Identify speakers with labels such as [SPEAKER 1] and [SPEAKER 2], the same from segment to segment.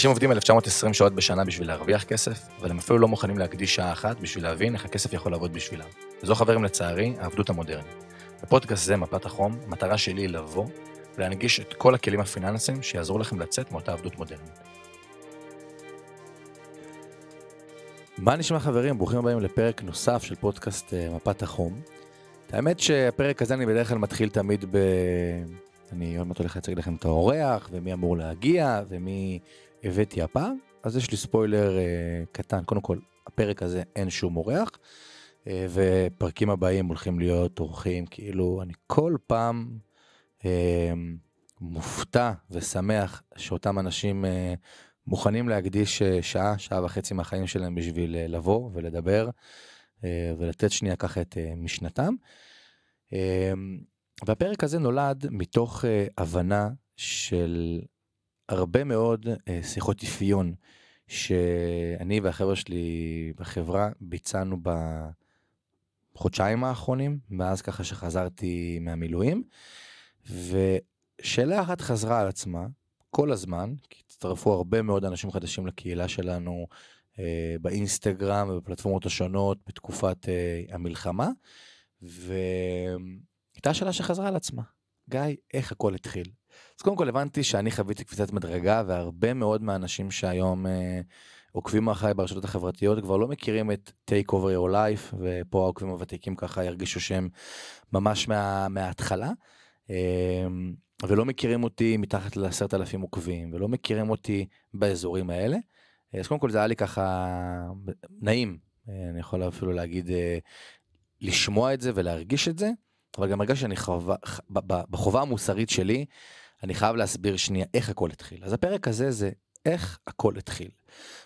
[SPEAKER 1] אנשים עובדים 1920 שעות בשנה בשביל להרוויח כסף, אבל הם אפילו לא מוכנים להקדיש שעה אחת בשביל להבין איך הכסף יכול לעבוד בשבילם. וזו חברים לצערי, העבדות המודרנית. בפודקאסט זה, מפת החום, המטרה שלי היא לבוא ולהנגיש את כל הכלים הפיננסיים שיעזרו לכם לצאת מאותה עבדות מודרנית. מה נשמע חברים? ברוכים הבאים לפרק נוסף של פודקאסט אה, מפת החום. האמת שהפרק הזה אני בדרך כלל מתחיל תמיד ב... אני עוד מעט הולך להציג לכם את האורח, ומי אמור להגיע, ומי הבאתי הפעם. אז יש לי ספוילר אה, קטן. קודם כל, הפרק הזה אין שום אורח, אה, ופרקים הבאים הולכים להיות אורחים, כאילו, אני כל פעם אה, מופתע ושמח שאותם אנשים אה, מוכנים להקדיש אה, שעה, שעה וחצי מהחיים שלהם בשביל אה, לבוא ולדבר, אה, ולתת שנייה ככה את אה, משנתם. אה, והפרק הזה נולד מתוך אה, הבנה של הרבה מאוד אה, שיחות אפיון שאני והחבר'ה שלי בחברה ביצענו בחודשיים האחרונים, מאז ככה שחזרתי מהמילואים. ושאלה אחת חזרה על עצמה כל הזמן, כי הצטרפו הרבה מאוד אנשים חדשים לקהילה שלנו אה, באינסטגרם ובפלטפורמות השונות בתקופת אה, המלחמה, והייתה שאלה שחזרה על עצמה, גיא, איך הכל התחיל? אז קודם כל הבנתי שאני חוויתי קפיצת מדרגה והרבה מאוד מהאנשים שהיום אה, עוקבים אחריי ברשתות החברתיות כבר לא מכירים את take over your life ופה העוקבים הוותיקים ככה ירגישו שהם ממש מה, מההתחלה. אה, ולא מכירים אותי מתחת לעשרת אלפים עוקבים ולא מכירים אותי באזורים האלה. אז קודם כל זה היה לי ככה נעים, אה, אני יכול אפילו להגיד אה, לשמוע את זה ולהרגיש את זה, אבל גם הרגשתי שאני חובה, בחובה המוסרית שלי אני חייב להסביר שנייה איך הכל התחיל. אז הפרק הזה זה איך הכל התחיל.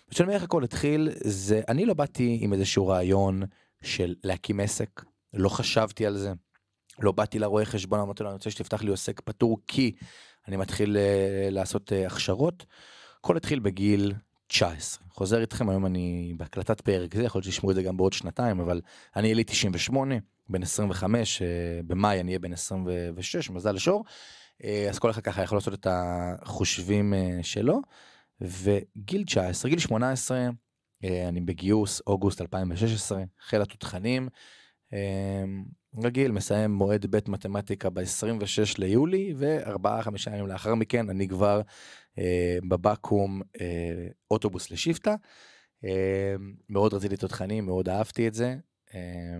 [SPEAKER 1] כשאני אומר איך הכל התחיל, זה, אני לא באתי עם איזשהו רעיון של להקים עסק, לא חשבתי על זה. לא באתי לרואה חשבון, אמרתי לו, אני רוצה שתפתח לי עוסק פטור, כי אני מתחיל uh, לעשות uh, הכשרות. הכל התחיל בגיל 19. חוזר איתכם, היום אני בהקלטת פרק זה, יכול להיות שישמעו את זה גם בעוד שנתיים, אבל אני יליד 98, בן 25, uh, במאי אני אהיה בן 26, מזל לשור. אה, אז כל אחד ככה יכול לעשות את החושבים אה, שלו. וגיל 19, גיל 18, אה, אני בגיוס אוגוסט 2016, חיל התותחנים. רגיל, מסיים מועד ב' מתמטיקה ב-26 ליולי, וארבעה חמישה ימים לאחר מכן אני כבר אה, בבקו"ם אה, אוטובוס לשבטה. אה, מאוד רציתי תותחנים, מאוד אהבתי את זה. אה.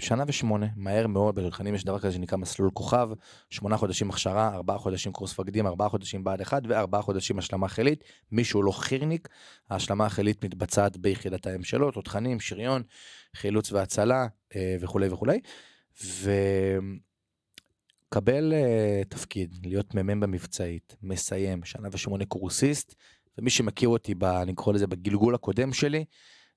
[SPEAKER 1] שנה ושמונה, מהר מאוד, בתותחנים יש דבר כזה שנקרא מסלול כוכב, שמונה חודשים הכשרה, ארבעה חודשים קורס מפקדים, ארבעה חודשים בה"ד 1 וארבעה חודשים השלמה חילית. מישהו לא חירניק, ההשלמה החילית מתבצעת ביחידת האם שלו, תותחנים, שריון, חילוץ והצלה אה, וכולי וכולי. וקבל אה, תפקיד, להיות מ"מ במבצעית, מסיים, שנה ושמונה קורסיסט, ומי שמכיר אותי, ב, אני קורא לזה בגלגול הקודם שלי,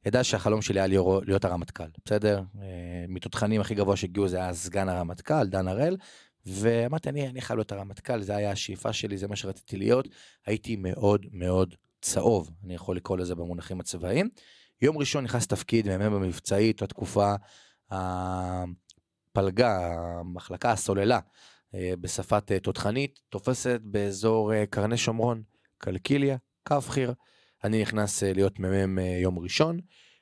[SPEAKER 1] ידע שהחלום שלי היה להיות, הרמטכ"ל, בסדר? אה, מתותחנים הכי גבוה שהגיעו זה היה סגן הרמטכ"ל, דן הראל, ואמרתי, אני, אני חייב להיות הרמטכ"ל, זה היה השאיפה שלי, זה מה שרציתי להיות. הייתי מאוד מאוד צהוב, אני יכול לקרוא לזה במונחים הצבאיים. יום ראשון נכנס תפקיד מ"מ במבצעית, לתקופה הפלגה, המחלקה, הסוללה, אה, בשפת אה, תותחנית, תופסת באזור קרני שומרון, קלקיליה, קו חי"ר. אני נכנס אה, להיות מ"מ אה, יום ראשון,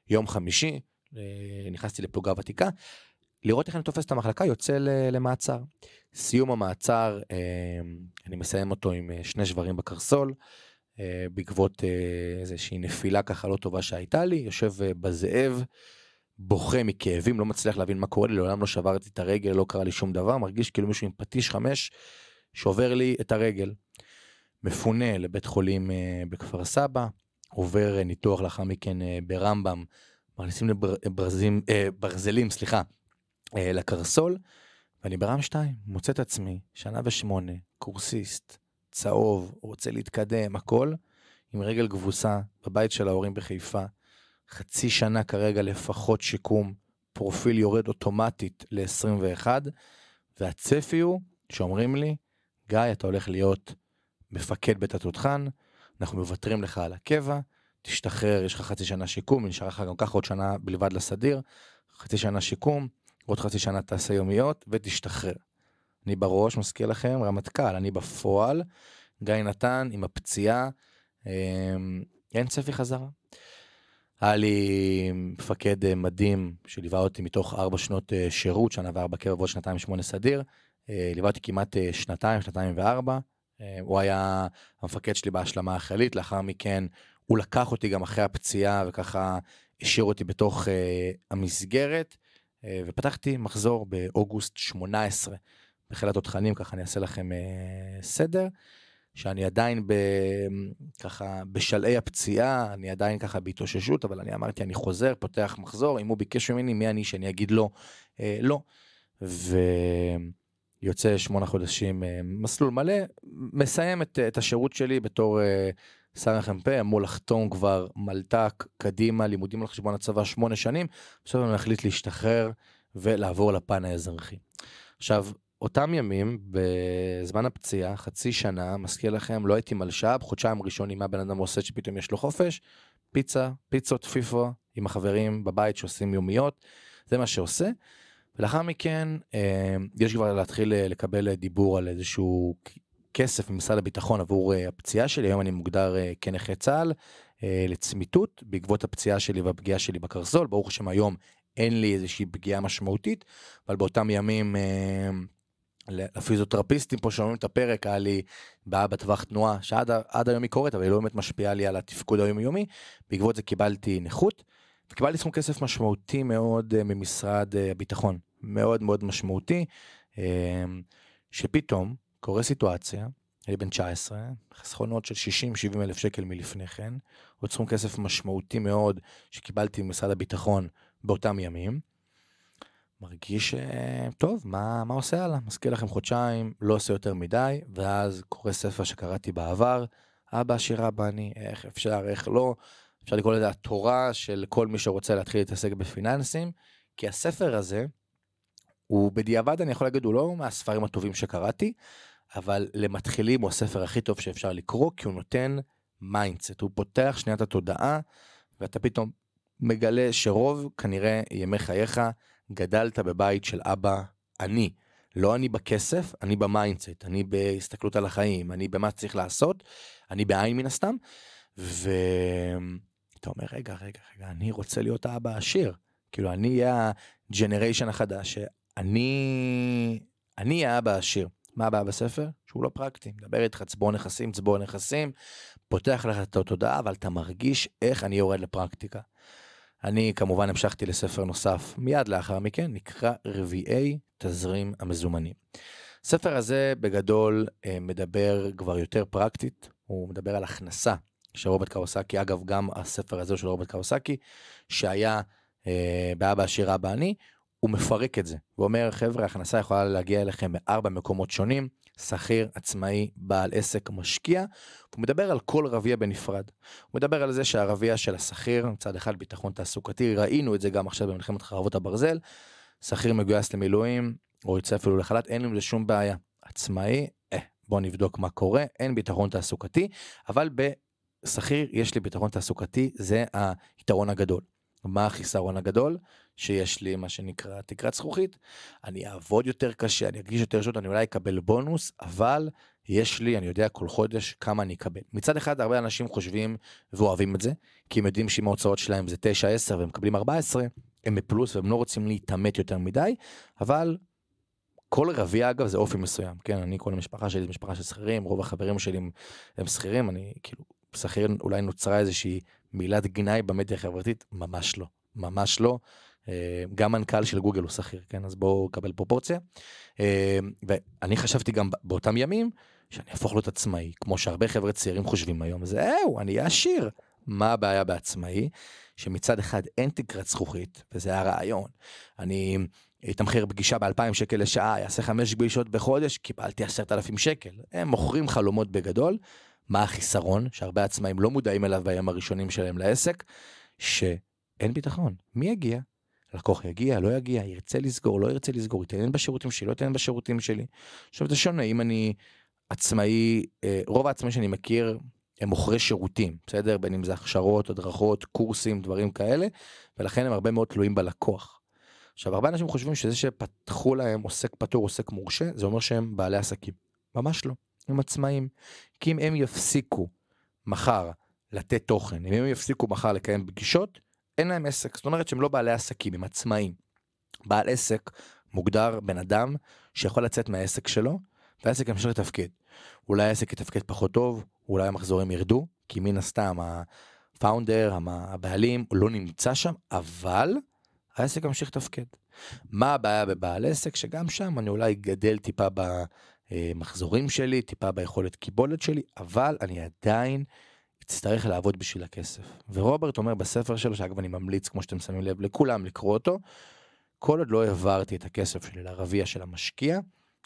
[SPEAKER 1] יום חמישי, אה, נכנסתי לפלוגה ותיקה, לראות איך אני תופס את המחלקה, יוצא למעצר. סיום המעצר, אני מסיים אותו עם שני שברים בקרסול, בעקבות איזושהי נפילה ככה לא טובה שהייתה לי, יושב בזאב, בוכה מכאבים, לא מצליח להבין מה קורה לי, לעולם לא שברתי את הרגל, לא קרה לי שום דבר, מרגיש כאילו מישהו עם פטיש חמש שובר לי את הרגל. מפונה לבית חולים בכפר סבא, עובר אה, ניתוח לאחר מכן אה, ברמב"ם, מכניסים לברזים, אה, ברזלים, סליחה, לקרסול, ואני ברם 2, מוצא את עצמי, שנה ושמונה, קורסיסט, צהוב, רוצה להתקדם, הכל, עם רגל גבוסה, בבית של ההורים בחיפה, חצי שנה כרגע לפחות שיקום, פרופיל יורד אוטומטית ל-21, והצפי הוא שאומרים לי, גיא, אתה הולך להיות מפקד בית התותחן, אנחנו מוותרים לך על הקבע, תשתחרר, יש לך חצי שנה שיקום, נשאר לך גם ככה עוד שנה בלבד לסדיר, חצי שנה שיקום, עוד חצי שנה תעשה יומיות ותשתחרר. אני בראש, מזכיר לכם, רמטכ"ל, אני בפועל גיא נתן עם הפציעה, אמ, אין צפי חזרה. היה לי מפקד אה, מדהים שליווה אותי מתוך ארבע שנות אה, שירות, שנה וארבע קבע ועוד שנתיים שמונה סדיר. אה, ליווה אותי כמעט שנתיים, שנתיים וארבע. הוא היה המפקד שלי בהשלמה החיילית, לאחר מכן הוא לקח אותי גם אחרי הפציעה וככה השאיר אותי בתוך המסגרת. ופתחתי מחזור באוגוסט 18 בחיל התותחנים, ככה אני אעשה לכם סדר. שאני עדיין ב, ככה בשלהי הפציעה, אני עדיין ככה בהתאוששות, אבל אני אמרתי, אני חוזר, פותח מחזור, אם הוא ביקש ממני, מי אני שאני אגיד לא? אה, לא. ויוצא שמונה חודשים אה, מסלול מלא, מסיים את, את השירות שלי בתור אה, שר החמ"פ, אמור לחתום כבר מלת"ק, קדימה, לימודים על חשבון הצבא שמונה שנים, עכשיו אני מחליט להשתחרר ולעבור לפן האזרחי. עכשיו, אותם ימים, בזמן הפציעה, חצי שנה, מזכיר לכם, לא הייתי מלש"ב, חודשיים ראשונים מה בן אדם עושה שפתאום יש לו חופש, פיצה, פיצות פיפו עם החברים בבית שעושים יומיות, זה מה שעושה. ולאחר מכן אה, יש כבר להתחיל אה, לקבל דיבור על איזשהו כסף ממשרד הביטחון עבור אה, הפציעה שלי, היום אני מוגדר כנכה צה"ל לצמיתות בעקבות הפציעה שלי והפגיעה שלי בקרסול, ברוך השם היום אין לי איזושהי פגיעה משמעותית, אבל באותם ימים לפיזיותרפיסטים פה שומעים את הפרק, היה לי בעיה בטווח תנועה שעד היום היא קורית, אבל היא לא באמת משפיעה לי על התפקוד היומיומי. בעקבות זה קיבלתי נכות, וקיבלתי סכום כסף משמעותי מאוד אה, ממשרד אה, הביטחון, מאוד מאוד משמעותי, אה, שפתאום קורה סיטואציה, אני בן 19, חסכונות של 60-70 אלף שקל מלפני כן, עוד סכום כסף משמעותי מאוד שקיבלתי ממשרד הביטחון באותם ימים. מרגיש אה, טוב, מה, מה עושה הלאה? מזכיר לכם חודשיים, לא עושה יותר מדי, ואז קורא ספר שקראתי בעבר, אבא עשיר אבא אני, איך אפשר, איך לא, אפשר לקרוא לזה התורה של כל מי שרוצה להתחיל להתעסק בפיננסים, כי הספר הזה, הוא בדיעבד אני יכול להגיד, הוא לא מהספרים הטובים שקראתי, אבל למתחילים הוא הספר הכי טוב שאפשר לקרוא, כי הוא נותן mindset, הוא פותח שנייה את התודעה, ואתה פתאום מגלה שרוב כנראה ימי חייך גדלת בבית של אבא עני. לא עני בכסף, עני ב mindset, עני בהסתכלות על החיים, עני במה צריך לעשות, עני בעין מן הסתם, ואתה אומר, רגע, רגע, רגע, אני רוצה להיות האבא העשיר. כאילו, אני אהיה הג'נריישן החדש, אני אהיה האבא העשיר. מה הבעיה בספר? שהוא לא פרקטי. מדבר איתך צבור נכסים, צבור נכסים, פותח לך את התודעה, אבל אתה מרגיש איך אני יורד לפרקטיקה. אני כמובן המשכתי לספר נוסף מיד לאחר מכן, נקרא רביעי תזרים המזומנים. הספר הזה בגדול אה, מדבר כבר יותר פרקטית, הוא מדבר על הכנסה של רוברט קאוסקי, אגב גם הספר הזה של רוברט קאוסקי, שהיה אה, באבא עשיר אבא אני, הוא מפרק את זה, הוא אומר חבר'ה הכנסה יכולה להגיע אליכם מארבע מקומות שונים, שכיר, עצמאי, בעל עסק, משקיע, הוא מדבר על כל רביע בנפרד. הוא מדבר על זה שהרביע של השכיר, מצד אחד ביטחון תעסוקתי, ראינו את זה גם עכשיו במלחמת חרבות הברזל, שכיר מגויס למילואים, או יוצא אפילו לחל"ת, אין עם זה שום בעיה. עצמאי, אה, בוא נבדוק מה קורה, אין ביטחון תעסוקתי, אבל בשכיר יש לי ביטחון תעסוקתי, זה היתרון הגדול. מה החיסרון הגדול? שיש לי מה שנקרא תקרת זכוכית, אני אעבוד יותר קשה, אני ארגיש יותר שעות, אני אולי אקבל בונוס, אבל יש לי, אני יודע כל חודש כמה אני אקבל. מצד אחד הרבה אנשים חושבים ואוהבים את זה, כי הם יודעים שאם ההוצאות שלהם זה 9-10 והם מקבלים 14, הם בפלוס והם לא רוצים להתעמת יותר מדי, אבל כל רביע אגב זה אופי מסוים, כן, אני כל המשפחה שלי זה משפחה של שכירים, רוב החברים שלי הם שכירים, אני כאילו, שכיר אולי נוצרה איזושהי מילת גנאי במדיה החברתית, ממש לא, ממש לא. אה, גם מנכ"ל של גוגל הוא שכיר, כן? אז בואו נקבל פרופורציה. אה, ואני חשבתי גם באותם ימים שאני אהפוך להיות עצמאי, כמו שהרבה חבר'ה צעירים חושבים היום, זהו, אני אהיה עשיר. מה הבעיה בעצמאי? שמצד אחד אין תקרת זכוכית, וזה הרעיון. אני אתמחר פגישה ב-2,000 שקל לשעה, אעשה חמש פגישות בחודש, קיבלתי 10,000 שקל. הם מוכרים חלומות בגדול. מה החיסרון? שהרבה עצמאים לא מודעים אליו בימים הראשונים שלהם לעסק, שאין ביטחון. מי יגיע? לקוח יגיע, לא יגיע, ירצה לסגור, לא ירצה לסגור, יתעניין בשירותים שלי, לא יתעניין בשירותים שלי. עכשיו זה שונה, אם אני עצמאי, אה, רוב העצמאים שאני מכיר הם מוכרי שירותים, בסדר? בין אם זה הכשרות, הדרכות, קורסים, דברים כאלה, ולכן הם הרבה מאוד תלויים בלקוח. עכשיו, הרבה אנשים חושבים שזה שפתחו להם עוסק פטור, עוסק מורשה, זה אומר שהם בעלי עסקים. ממש לא. הם עצמאים. כי אם הם יפסיקו מחר לתת תוכן, אם הם יפסיקו מחר לקיים פגישות, אין להם עסק. זאת אומרת שהם לא בעלי עסקים, הם עצמאים. בעל עסק מוגדר בן אדם שיכול לצאת מהעסק שלו, והעסק ימשיך לתפקד. אולי העסק יתפקד פחות טוב, אולי המחזורים ירדו, כי מן הסתם הפאונדר, הבעלים, לא נמצא שם, אבל העסק ימשיך לתפקד. מה הבעיה בבעל עסק? שגם שם אני אולי גדל טיפה במחזורים שלי, טיפה ביכולת קיבולת שלי, אבל אני עדיין אצטרך לעבוד בשביל הכסף. ורוברט אומר בספר שלו, שאגב אני ממליץ, כמו שאתם שמים לב, לכולם לקרוא אותו, כל עוד לא העברתי את הכסף שלי לרביע של המשקיע,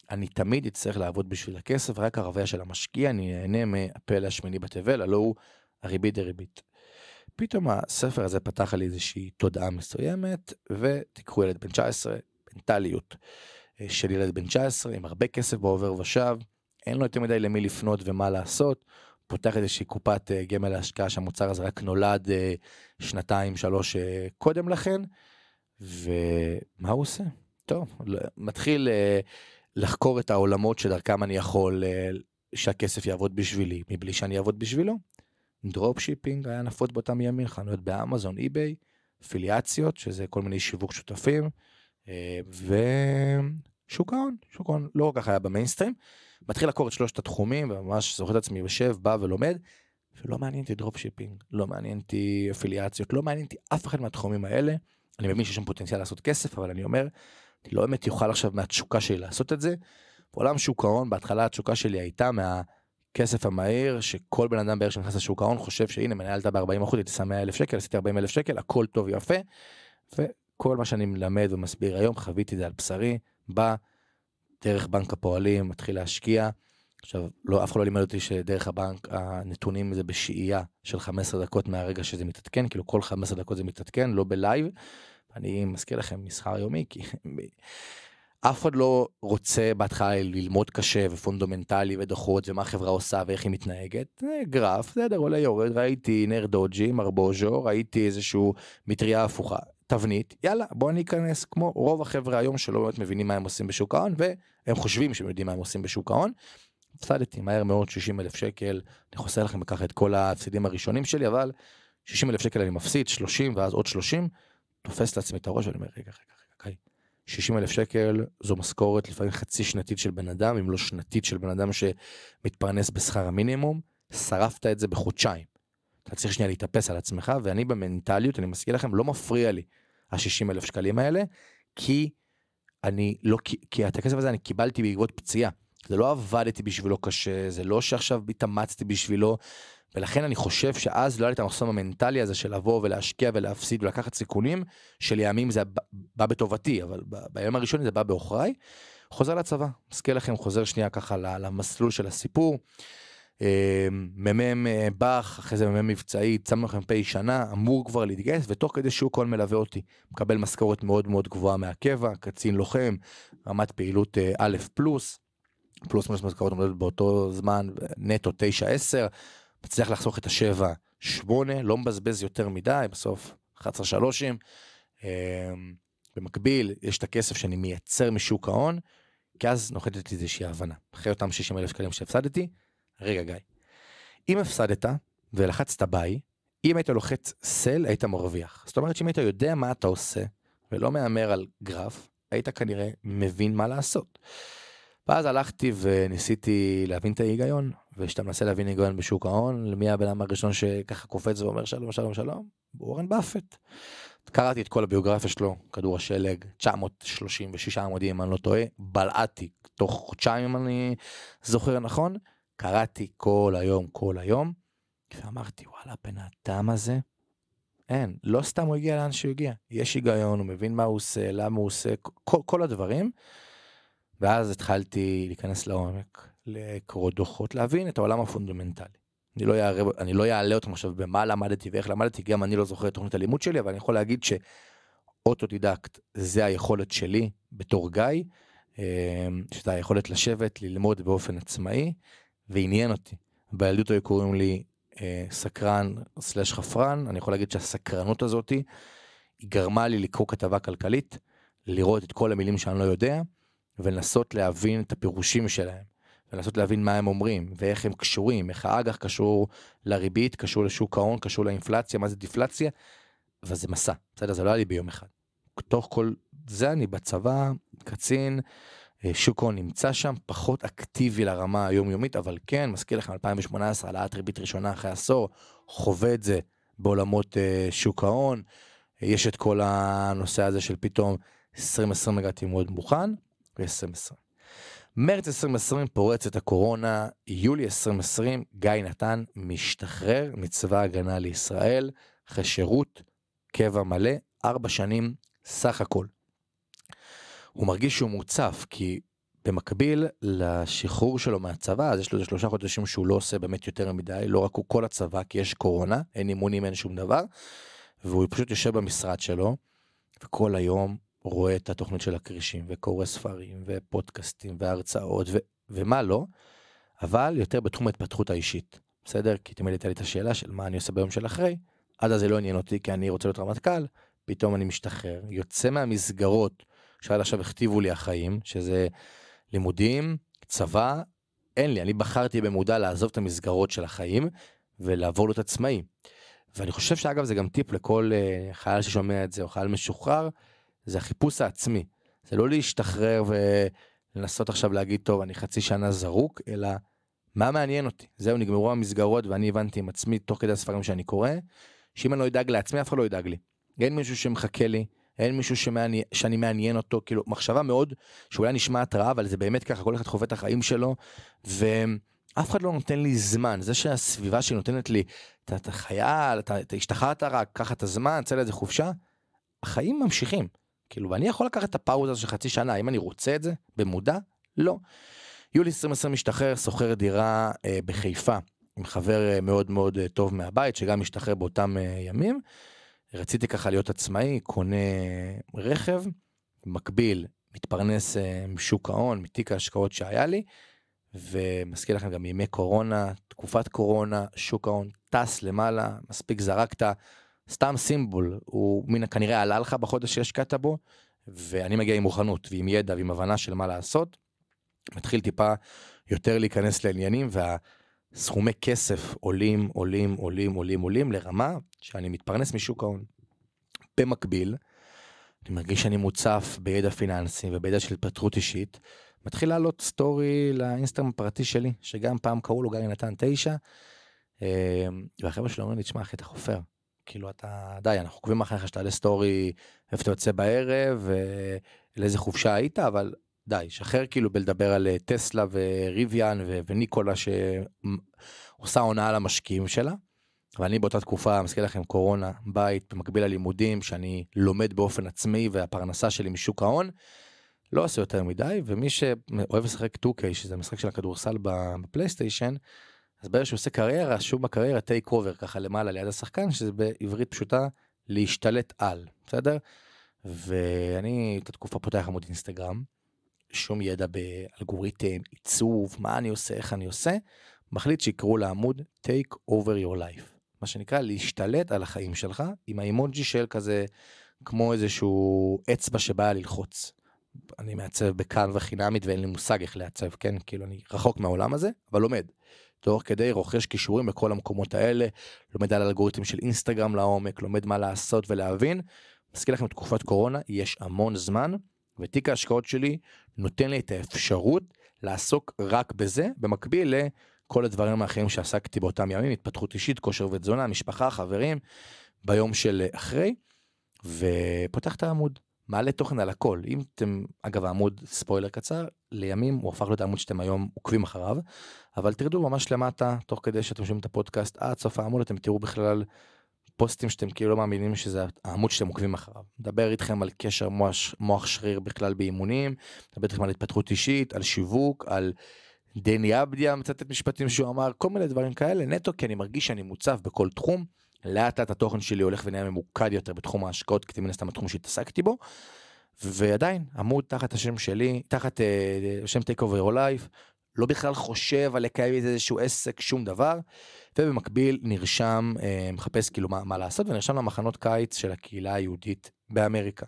[SPEAKER 1] אני תמיד אצטרך לעבוד בשביל הכסף, רק הרביע של המשקיע, אני נהנה מהפלא השמיני בתבל, הלא הוא הריבית דריבית. פתאום הספר הזה פתח לי איזושהי תודעה מסוימת, ותיקחו ילד בן 19, מנטליות אה, של ילד בן 19, עם הרבה כסף בעובר ושב, אין לו יותר מדי למי לפנות ומה לעשות, פותח איזושהי קופת אה, גמל להשקעה שהמוצר הזה רק נולד אה, שנתיים שלוש קודם לכן, ומה הוא עושה? טוב, מתחיל לחקור את העולמות שדרכם אני יכול שהכסף יעבוד בשבילי, מבלי שאני אעבוד בשבילו. drop shipping היה נפוץ באותם ימים, חנויות באמזון, eBay, אפיליאציות, שזה כל מיני שיווק שותפים, אה, ושוק ההון, שוק ההון לא כל כך היה במיינסטרים. מתחיל לחקור את שלושת התחומים, וממש זוכר את עצמי יושב, בא ולומד, ולא מעניין אותי drop shipping, לא מעניין אותי אפיליאציות, לא מעניין אותי אף אחד מהתחומים האלה. אני מבין שיש שם פוטנציאל לעשות כסף, אבל אני אומר, אני לא באמת יוכל עכשיו מהתשוקה שלי לעשות את זה. בעולם שוק ההון, בהתחלה התשוקה שלי הייתה מה... הכסף המהיר שכל בן אדם בערך שנכנס לשוק ההון חושב שהנה מניה עלתה ב-40 אחוז הייתי שם 100 אלף שקל עשיתי 40 אלף שקל הכל טוב יפה. וכל מה שאני מלמד ומסביר היום חוויתי את זה על בשרי בא דרך בנק הפועלים מתחיל להשקיע. עכשיו לא אף אחד לא לימד אותי שדרך הבנק הנתונים זה בשהייה של 15 דקות מהרגע שזה מתעדכן כאילו כל 15 דקות זה מתעדכן לא ב live. אני מזכיר לכם מסחר יומי כי אף אחד לא רוצה בהתחלה ללמוד קשה ופונדומנטלי ודוחות ומה החברה עושה ואיך היא מתנהגת. גרף, בסדר, עולה יורד, ראיתי נר doji, marubozu, ראיתי איזשהו מטריה הפוכה, תבנית, יאללה, בוא ניכנס כמו רוב החבר'ה היום שלא באמת מבינים מה הם עושים בשוק ההון והם חושבים שהם יודעים מה הם עושים בשוק ההון. הפסדתי מהר מאוד 60 אלף שקל, אני חוסר לכם ככה את כל ההפסידים הראשונים שלי, אבל 60 אלף שקל אני מפסיד, 30 ואז עוד 30, תופס לעצמי את הראש ואני אומר רגע, רגע, רגע, 60 אלף שקל זו משכורת לפעמים חצי שנתית של בן אדם, אם לא שנתית של בן אדם שמתפרנס בשכר המינימום, שרפת את זה בחודשיים. אתה צריך שנייה להתאפס על עצמך, ואני במנטליות, אני מזכיר לכם, לא מפריע לי ה-60 אלף שקלים האלה, כי אני לא, כי את הכסף הזה אני קיבלתי בעקבות פציעה. זה לא עבדתי בשבילו קשה, זה לא שעכשיו התאמצתי בשבילו, ולכן אני חושב שאז לא היה לי את המחסום המנטלי הזה של לבוא ולהשקיע ולהפסיד ולקחת סיכונים, שלימים זה בא בטובתי, אבל בימים הראשונים זה בא בעוכריי. חוזר לצבא, מזכיר לכם, חוזר שנייה ככה למסלול של הסיפור. אמ, מ"מ אה, באך, אחרי זה מ"מ מבצעי, צמנו לכם פ' שנה, אמור כבר להתגייס, ותוך כדי שהוא כל מלווה אותי. מקבל משכורת מאוד מאוד גבוהה מהקבע, קצין לוחם, רמת פעילות אה, א' פלוס, פלוס מינוס משכורת עומדת באותו זמן, נטו 9-10. מצליח לחסוך את השבע, שמונה, לא מבזבז יותר מדי, בסוף 11 שלושים. אמ, במקביל, יש את הכסף שאני מייצר משוק ההון, כי אז נוחתת איזושהי הבנה. אחרי אותם 60 אלף שקלים שהפסדתי, רגע גיא, אם הפסדת ולחצת ביי, אם היית לוחץ סל, היית מרוויח. זאת אומרת שאם היית יודע מה אתה עושה, ולא מהמר על גרף, היית כנראה מבין מה לעשות. ואז הלכתי וניסיתי להבין את ההיגיון, וכשאתה מנסה להבין היגיון בשוק ההון, מי הבן אדם הראשון שככה קופץ ואומר שלום שלום שלום? אורן באפט. קראתי את כל הביוגרפיה שלו, כדור השלג, 936 עמודים אם אני לא טועה, בלעתי תוך חודשיים אם אני זוכר נכון, קראתי כל היום כל היום, ואמרתי וואלה הבן אדם הזה, אין, לא סתם הוא הגיע לאן שהוא הגיע, יש היגיון, הוא מבין מה הוא עושה, למה הוא עושה, כל, כל הדברים. ואז התחלתי להיכנס לעומק, לקרוא דוחות, להבין את העולם הפונדמנטלי. אני לא, יערה, אני לא יעלה אותם עכשיו במה למדתי ואיך למדתי, גם אני לא זוכר את תוכנית הלימוד שלי, אבל אני יכול להגיד שאוטודידקט זה היכולת שלי בתור גיא, אה, שזה היכולת לשבת, ללמוד באופן עצמאי, ועניין אותי. בילדות היו קוראים לי אה, סקרן סלש חפרן, אני יכול להגיד שהסקרנות הזאתי, היא גרמה לי לקרוא כתבה כלכלית, לראות את כל המילים שאני לא יודע, ולנסות להבין את הפירושים שלהם. ולנסות להבין מה הם אומרים, ואיך הם קשורים, איך האג"ח קשור לריבית, קשור לשוק ההון, קשור לאינפלציה, מה זה דיפלציה, וזה מסע, בסדר? זה לא היה לי ביום אחד. תוך כל זה אני בצבא, קצין, שוק ההון נמצא שם, פחות אקטיבי לרמה היומיומית, אבל כן, מזכיר לכם, 2018, העלאת ריבית ראשונה אחרי עשור, חווה את זה בעולמות uh, שוק ההון. יש את כל הנושא הזה של פתאום 2020 הגעתי מאוד מוכן, ו-2020. מרץ 2020 פורץ את הקורונה, יולי 2020 גיא נתן משתחרר מצבא ההגנה לישראל, אחרי שירות קבע מלא, ארבע שנים סך הכל. הוא מרגיש שהוא מוצף, כי במקביל לשחרור שלו מהצבא, אז יש לו איזה שלושה חודשים שהוא לא עושה באמת יותר מדי, לא רק הוא כל הצבא, כי יש קורונה, אין אימונים, אין שום דבר, והוא פשוט יושב במשרד שלו, וכל היום רואה את התוכנית של הכרישים, וקורא ספרים, ופודקאסטים, והרצאות, ו- ומה לא, אבל יותר בתחום ההתפתחות האישית, בסדר? כי תמיד הייתה לי את השאלה של מה אני עושה ביום של אחרי, עד אז זה לא עניין אותי, כי אני רוצה להיות רמטכ"ל, פתאום אני משתחרר, יוצא מהמסגרות שעד עכשיו הכתיבו לי החיים, שזה לימודים, צבא, אין לי, אני בחרתי במודע לעזוב את המסגרות של החיים ולעבור להיות עצמאי. ואני חושב שאגב זה גם טיפ לכל uh, חייל ששומע את זה או חייל משוחרר, זה החיפוש העצמי. זה לא להשתחרר ולנסות עכשיו להגיד טוב אני חצי שנה זרוק, אלא מה מעניין אותי. זהו נגמרו המסגרות ואני הבנתי עם עצמי תוך כדי הספרים שאני קורא, שאם אני לא אדאג לעצמי אף אחד לא ידאג לי. אין מישהו שמחכה לי, אין מישהו שמעני, שאני מעניין אותו, כאילו מחשבה מאוד שאולי נשמעת רע, אבל זה באמת ככה, כל אחד חווה את החיים שלו, ואף אחד לא נותן לי זמן. זה שהסביבה שלי נותנת לי, אתה, אתה חייל, אתה, אתה השתחררת רק, קח את הזמן, צא לאיזה חופשה, החיים ממשיכים. כאילו, ואני יכול לקחת את הפאוזה של חצי שנה, אם אני רוצה את זה, במודע? לא. יולי 2020 משתחרר, שוכר דירה אה, בחיפה, עם חבר אה, מאוד מאוד אה, טוב מהבית, שגם משתחרר באותם אה, ימים. רציתי ככה להיות עצמאי, קונה רכב, במקביל מתפרנס אה, משוק ההון, מתיק ההשקעות שהיה לי, ומזכיר לכם גם ימי קורונה, תקופת קורונה, שוק ההון טס למעלה, מספיק זרקת, סתם סימבול, הוא מן כנראה עלה לך בחודש שהשקעת בו, ואני מגיע עם מוכנות ועם ידע ועם הבנה של מה לעשות, מתחיל טיפה יותר להיכנס לעניינים, וה... סכומי כסף עולים, עולים, עולים, עולים, עולים, לרמה שאני מתפרנס משוק ההון. במקביל, אני מרגיש שאני מוצף בידע פיננסי ובידע של התפתחות אישית. מתחיל לעלות סטורי לאינסטגרם הפרטי שלי, שגם פעם קראו לו גיא נתן תשע, אה, והחבר'ה שלי אומרים לי, תשמע אחי, אתה חופר. כאילו אתה, די, אנחנו עוקבים אחריך שתעלה סטורי איפה אתה יוצא בערב, ולאיזה חופשה היית, אבל די, שחרר כאילו בלדבר על אה, טסלה וריביאן וניקולה שעושה הונאה למשקיעים שלה. ואני באותה תקופה, מזכיר לכם, קורונה, בית, במקביל ללימודים, שאני לומד באופן עצמי והפרנסה שלי משוק ההון, לא עושה יותר מדי, ומי שאוהב לשחק 2K, שזה המשחק של הכדורסל בפלייסטיישן, אז ברגע שהוא עושה קריירה, שוב בקריירה take over ככה למעלה ליד השחקן, שזה בעברית פשוטה להשתלט על, בסדר? ואני את התקופה פותח עמוד אינסטגרם, שום ידע באלגוריתם, עיצוב, מה אני עושה, איך אני עושה, מחליט שיקראו לעמוד take over your life. מה שנקרא להשתלט על החיים שלך עם האימוג'י של כזה כמו איזשהו אצבע שבאה ללחוץ. אני מעצב ב Canva חינמית ואין לי מושג איך לעצב, כן? כאילו אני רחוק מהעולם הזה, אבל לומד. תוך כדי רוכש כישורים בכל המקומות האלה, לומד על אלגוריתם של אינסטגרם לעומק, לומד מה לעשות ולהבין. מזכיר לכם תקופת קורונה, יש המון זמן, ותיק ההשקעות שלי נותן לי את האפשרות לעסוק רק בזה, במקביל לכל הדברים האחרים שעסקתי באותם ימים, התפתחות אישית, כושר ותזונה, משפחה, חברים, ביום של אחרי, ופותח את העמוד. מעלה תוכן על הכל. אם אתם, אגב העמוד ספוילר קצר, לימים הוא הפך להיות העמוד שאתם היום עוקבים אחריו, אבל תרדו ממש למטה, תוך כדי שאתם שומעים את הפודקאסט, עד סוף העמוד אתם תראו בכלל פוסטים שאתם כאילו לא מאמינים שזה העמוד שאתם עוקבים אחריו. מדבר איתכם על קשר מוח, מוח שריר בכלל באימונים, מדבר איתכם על התפתחות אישית, על שיווק, על דני אבדיה מצטט משפטים שהוא אמר, כל מיני דברים כאלה, נטו כי אני מרגיש שאני מוצף בכל תחום. לאט לאט התוכן שלי הולך ונהיה ממוקד יותר בתחום ההשקעות, כי מן הסתם התחום שהתעסקתי בו. ועדיין, עמוד תחת השם שלי, תחת uh, השם take over your life, לא בכלל חושב על לקיים איזשהו עסק, שום דבר. ובמקביל נרשם, אה, מחפש כאילו מה, מה לעשות, ונרשם למחנות קיץ של הקהילה היהודית באמריקה.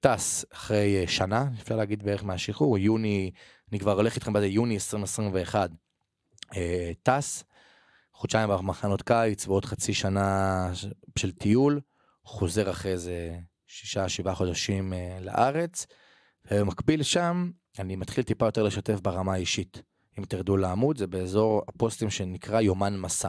[SPEAKER 1] טס אחרי שנה, אפשר להגיד בערך מהשחרור, יוני, אני כבר הולך איתכם בזה, יוני 2021, טס, חודשיים במחנות קיץ ועוד חצי שנה של טיול, חוזר אחרי איזה שישה, שבעה חודשים לארץ, ובמקביל שם אני מתחיל טיפה יותר לשתף ברמה האישית. אם תרדו לעמוד, זה באזור הפוסטים שנקרא יומן מסע.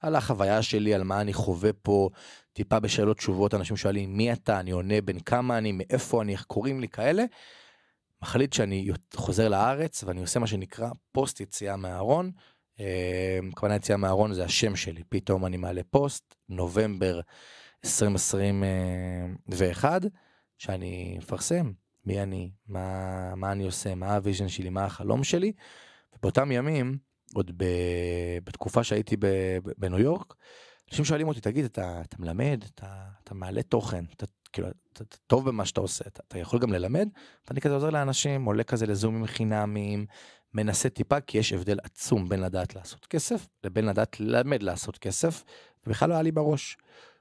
[SPEAKER 1] על החוויה שלי, על מה אני חווה פה, טיפה בשאלות תשובות, אנשים שואלים מי אתה, אני עונה בין כמה אני, מאיפה אני, איך קוראים לי, כאלה. מחליט שאני חוזר לארץ ואני עושה מה שנקרא פוסט יציאה מהארון. אה, כוונה יציאה מהארון זה השם שלי, פתאום אני מעלה פוסט, נובמבר 2021, שאני מפרסם מי אני, מה, מה אני עושה, מה ה vision שלי, מה החלום שלי. ובאותם ימים, עוד ב, בתקופה שהייתי ב, ב, בניו יורק, אנשים שואלים אותי, תגיד, אתה, אתה מלמד, אתה, אתה מעלה תוכן, אתה, כאילו, אתה, אתה טוב במה שאתה עושה, אתה, אתה יכול גם ללמד? ואני כזה עוזר לאנשים, עולה כזה לזומים חינמיים, מנסה טיפה, כי יש הבדל עצום בין לדעת לעשות כסף, לבין לדעת ללמד לעשות כסף, ובכלל לא היה לי בראש.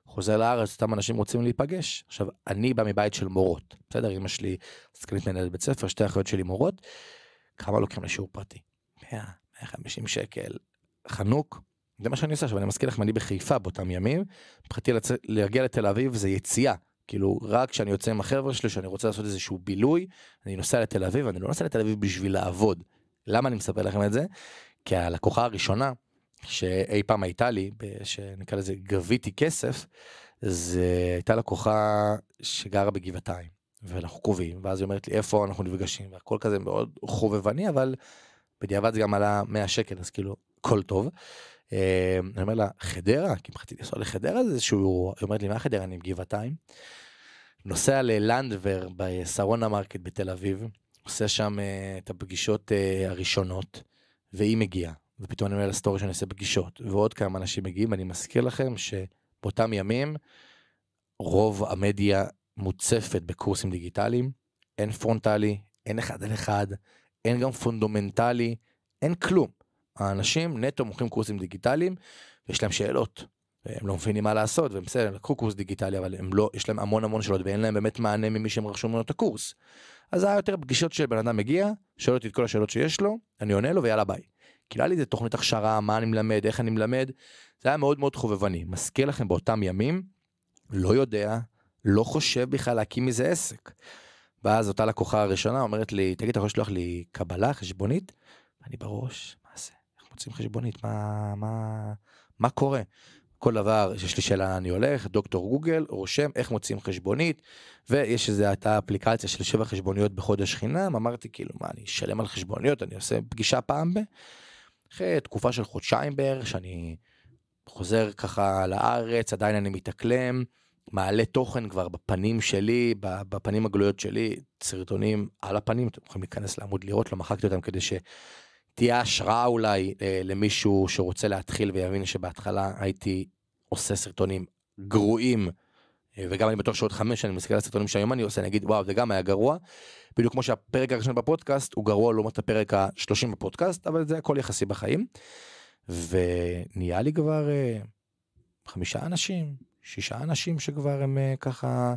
[SPEAKER 1] חוזר לארץ, אותם אנשים רוצים להיפגש. עכשיו, אני בא מבית של מורות, בסדר? אמא שלי סגנית מנהלת בית ספר, שתי אחיות שלי מורות, כמה לוקחים לשיעור פרטי? 100, 150 שקל, חנוק. זה מה שאני עושה עכשיו, אני מזכיר לכם, אני בחיפה באותם ימים, מבחינתי להגיע לתל אביב זה יציאה. כאילו, רק כשאני יוצא עם החבר'ה שלי, שאני רוצה לעשות איזשהו בילוי, אני נוסע לתל אביב, אני לא נוסע לתל אביב בשביל לעבוד. למה אני מספר לכם את זה? כי הלקוחה הראשונה שאי פעם הייתה לי, שנקרא לזה גביתי כסף, זה הייתה לקוחה שגרה בגבעתיים, ואנחנו קרובים, ואז היא אומרת לי איפה אנחנו נפגשים, והכל כזה מאוד חובבני, אבל בדיעבד זה גם עלה 100 שקל, אז כאילו, הכל טוב. אה, אני אומר לה, חדרה? כי מבחינתי לנסוע לחדרה זה איזשהו, היא אומרת לי, מה חדרה? אני מגבעתיים. נוסע ללנדוור בשרונה מרקט בתל אביב, עושה שם uh, את הפגישות uh, הראשונות, והיא מגיעה. ופתאום אני אומר לסטורי שאני עושה פגישות, ועוד כמה אנשים מגיעים, ואני מזכיר לכם שבאותם ימים, רוב המדיה מוצפת בקורסים דיגיטליים, אין פרונטלי, אין אחד על אחד, אין גם פונדומנטלי, אין כלום. האנשים נטו מוכרים קורסים דיגיטליים, ויש להם שאלות. הם לא מבינים מה לעשות, והם בסדר, לקחו קורס דיגיטלי, אבל הם לא, יש להם המון המון שאלות, ואין להם באמת מענה ממי שהם רכשו ממנו את הקורס. אז היה יותר פגישות של בן אדם מגיע, שואל אותי את כל השאלות שיש לו, אני עונה לו ויאללה ביי. כאילו היה לי איזה תוכנית הכשרה, מה אני מלמד, איך אני מלמד, זה היה מאוד מאוד חובבני. מזכיר לכם באותם ימים, לא יודע, לא חושב בכלל להקים מזה עסק. ואז אותה לקוחה הראשונה אומרת לי, תגיד, אתה יכול לשלוח לי קבלה, חשבונית? ואני בראש, מה זה? איך מוצאים חשבונית? מה, מה, מה קורה? כל דבר שיש לי שאלה אני הולך, דוקטור גוגל, רושם איך מוצאים חשבונית, ויש איזה הייתה אפליקציה של שבע חשבוניות בחודש חינם, אמרתי כאילו מה אני אשלם על חשבוניות, אני עושה פגישה פעם ב... אחרי תקופה של חודשיים בערך, שאני חוזר ככה לארץ, עדיין אני מתאקלם, מעלה תוכן כבר בפנים שלי, בפנים הגלויות שלי, סרטונים על הפנים, אתם יכולים להיכנס לעמוד לראות, לא מחקתי אותם כדי שתהיה השראה אולי אה, למישהו שרוצה להתחיל ויבין שבהתחלה הייתי עושה סרטונים גרועים, אה, וגם אני בטוח שעוד חמש שנים מסתכל על הסרטונים שהיום אני עושה, אני אגיד וואו זה גם היה גרוע, בדיוק כמו שהפרק הראשון בפודקאסט הוא גרוע לעומת הפרק ה-30 בפודקאסט, אבל זה הכל יחסי בחיים. ונהיה לי כבר uh, חמישה אנשים, שישה אנשים שכבר הם uh, ככה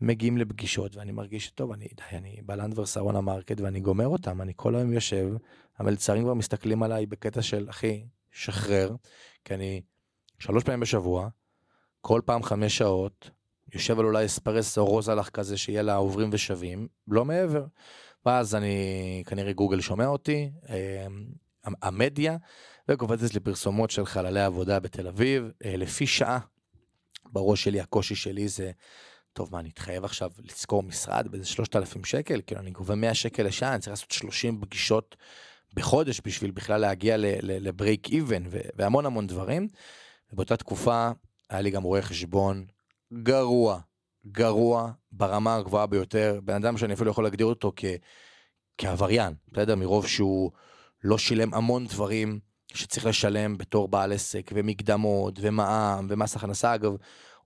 [SPEAKER 1] מגיעים לפגישות, ואני מרגיש שטוב, אני די, אני בלנדוור שרונה מרקט ואני גומר אותם, אני כל היום יושב, המלצרים כבר מסתכלים עליי בקטע של אחי, שחרר, כי אני שלוש פעמים בשבוע, כל פעם חמש שעות, יושב על אולי אספרסו רוזלח כזה שיהיה לה עוברים ושווים, לא מעבר. ואז אני, כנראה גוגל שומע אותי, אה, המדיה, וקופצת לי פרסומות של חללי עבודה בתל אביב, אה, לפי שעה. בראש שלי, הקושי שלי זה, טוב, מה, אני אתחייב עכשיו לשכור משרד באיזה 3,000 שקל? כאילו, אני גובה 100 שקל לשעה, אני צריך לעשות 30 פגישות בחודש בשביל בכלל להגיע לבריק איבן והמון המון דברים. ובאותה תקופה היה לי גם רואה חשבון גרוע, גרוע ברמה הגבוהה ביותר, בן אדם שאני אפילו יכול להגדיר אותו כ... כעבריין, בסדר? מרוב שהוא לא שילם המון דברים שצריך לשלם בתור בעל עסק, ומקדמות, ומע"מ, ומס הכנסה, אגב,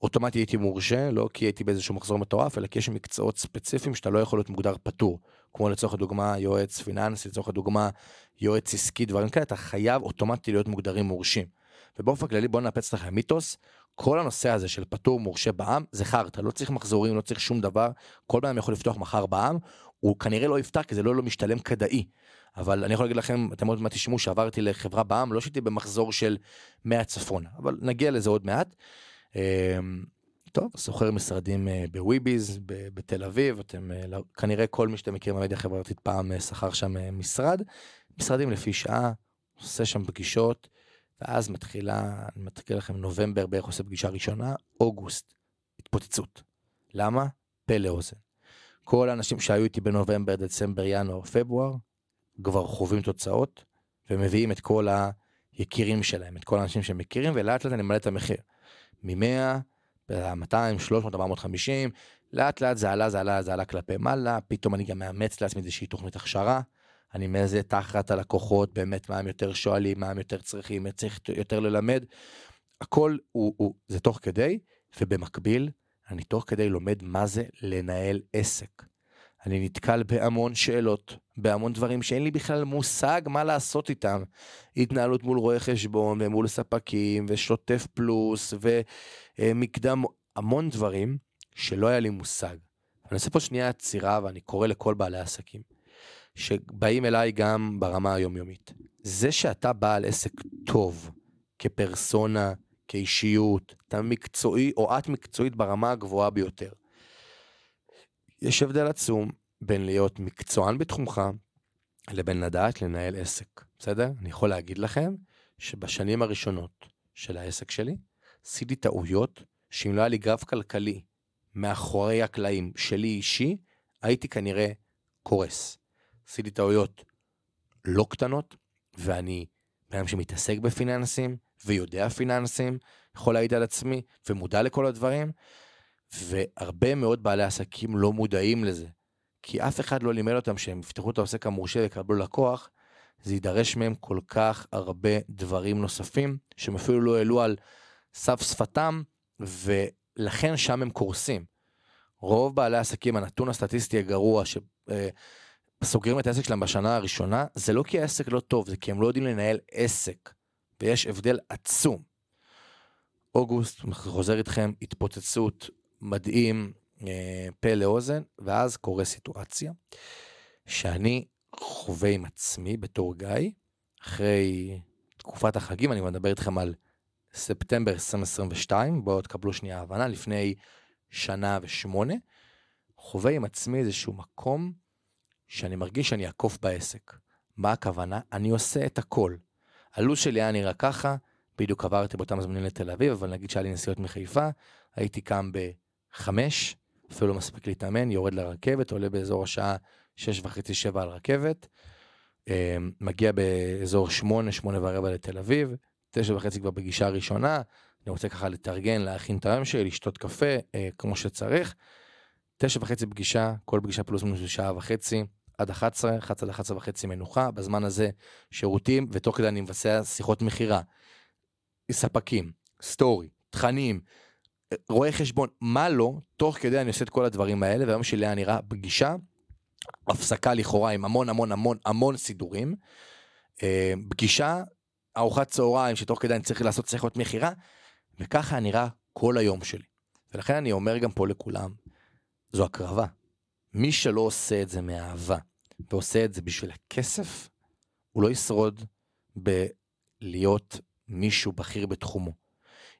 [SPEAKER 1] אוטומטי הייתי מורשה, לא כי הייתי באיזשהו מחזור מטורף, אלא כי יש מקצועות ספציפיים שאתה לא יכול להיות מוגדר פטור. כמו לצורך הדוגמה יועץ פיננסי, לצורך הדוגמה יועץ עסקי, דברים כאלה, אתה חייב אוטומטי להיות מוגדרים מורשים. ובאופן כללי בוא נאפץ לכם מיתוס, כל הנושא הזה של פטור מורשה בעם זה חרטא, לא צריך מחזורים, לא צריך שום דבר, כל בן אדם יכול לפתוח מחר בעם, הוא כנראה לא יפתח כי זה לא, לא משתלם כדאי. אבל אני יכול להגיד לכם, אתם עוד מעט תשמעו שעברתי לחברה בעם, לא שהייתי במחזור של 100 צפונה, אבל נגיע לזה עוד מעט. אמ, טוב, סוחר משרדים אה, בוויביז בתל אביב, אתם אה, לא, כנראה כל מי שאתם מכירים במדיה החברתית פעם אה, שכר שם משרד, משרדים לפי שעה, עושה שם פגישות, ואז מתחילה, אני מתחיל לכם נובמבר בערך עושה פגישה ראשונה, אוגוסט, התפוצצות. למה? פה לאוזן. כל האנשים שהיו איתי בנובמבר, דצמבר, ינואר, פברואר, כבר חווים תוצאות, ומביאים את כל היקירים שלהם, את כל האנשים שהם מכירים, ולאט לאט אני מעלה את המחיר. מ-100, 200, 300, 450, לאט לאט זה עלה, זה עלה, זה עלה כלפי מעלה, פתאום אני גם מאמץ לעצמי איזושהי תוכנית הכשרה, אני מזה תחת הלקוחות, באמת מה הם יותר שואלים, מה הם יותר צריכים, מה צריך יותר ללמד. הכל הוא, הוא, זה תוך כדי, ובמקביל, אני תוך כדי לומד מה זה לנהל עסק. אני נתקל בהמון שאלות, בהמון דברים שאין לי בכלל מושג מה לעשות איתם. התנהלות מול רואי חשבון ומול ספקים ושוטף פלוס ומקדם, המון דברים שלא היה לי מושג. אני עושה פה שנייה עצירה ואני קורא לכל בעלי עסקים, שבאים אליי גם ברמה היומיומית. זה שאתה בעל עסק טוב, כפרסונה, כאישיות, אתה מקצועי או את מקצועית ברמה הגבוהה ביותר. יש הבדל עצום בין להיות מקצוען בתחומך לבין לדעת לנהל עסק, בסדר? אני יכול להגיד לכם שבשנים הראשונות של העסק שלי, עשיתי טעויות שאם לא היה לי גרף כלכלי מאחורי הקלעים שלי אישי, הייתי כנראה קורס. עשיתי טעויות לא קטנות, ואני בן אדם שמתעסק בפיננסים ויודע פיננסים, יכול להעיד על עצמי ומודע לכל הדברים, והרבה מאוד בעלי עסקים לא מודעים לזה. כי אף אחד לא לימד אותם שהם יפתחו את העוסק המורשה ויקבלו לקוח, זה יידרש מהם כל כך הרבה דברים נוספים, שהם אפילו לא העלו על סף שפתם, ולכן שם הם קורסים. רוב בעלי העסקים, הנתון הסטטיסטי הגרוע, שסוגרים את העסק שלהם בשנה הראשונה, זה לא כי העסק לא טוב, זה כי הם לא יודעים לנהל עסק, ויש הבדל עצום. אוגוסט, חוזר איתכם, התפוצצות, מדהים, אה, פה לאוזן, ואז קורה סיטואציה שאני חווה עם עצמי בתור גיא, אחרי תקופת החגים, אני מדבר איתכם על ספטמבר 2022, בואו תקבלו שנייה הבנה, לפני שנה ושמונה, חווה עם עצמי איזשהו מקום שאני מרגיש שאני אעקוף בעסק. מה הכוונה? אני עושה את הכל. הלו"ז שלי היה נראה ככה, בדיוק עברתי באותם זמנים לתל אביב, אבל נגיד שהיה לי נסיעות מחיפה, הייתי קם בחמש, אפילו לא מספיק להתאמן, יורד לרכבת, עולה באזור השעה שש וחצי, שבע על רכבת, אה, מגיע באזור שמונה, שמונה ורבע לתל אביב, תשע וחצי כבר בגישה הראשונה, אני רוצה ככה לתרגן, להכין את היום שלי, לשתות קפה, אה, כמו שצריך. תשע וחצי פגישה, כל פגישה פלוס מינוס שעה וחצי, עד 11, 11 עד 11 וחצי מנוחה, בזמן הזה שירותים, ותוך כדי אני מבצע שיחות מכירה, ספקים, סטורי, תכנים, רואה חשבון, מה לא, תוך כדי אני עושה את כל הדברים האלה, והיום שלי היה נראה פגישה, הפסקה לכאורה עם המון המון המון המון סידורים, אה, פגישה, ארוחת צהריים שתוך כדי אני צריך לעשות שיחות מכירה, וככה נראה כל היום שלי. ולכן אני אומר גם פה לכולם, זו הקרבה. מי שלא עושה את זה מאהבה, ועושה את זה בשביל הכסף, הוא לא ישרוד בלהיות מישהו בכיר בתחומו.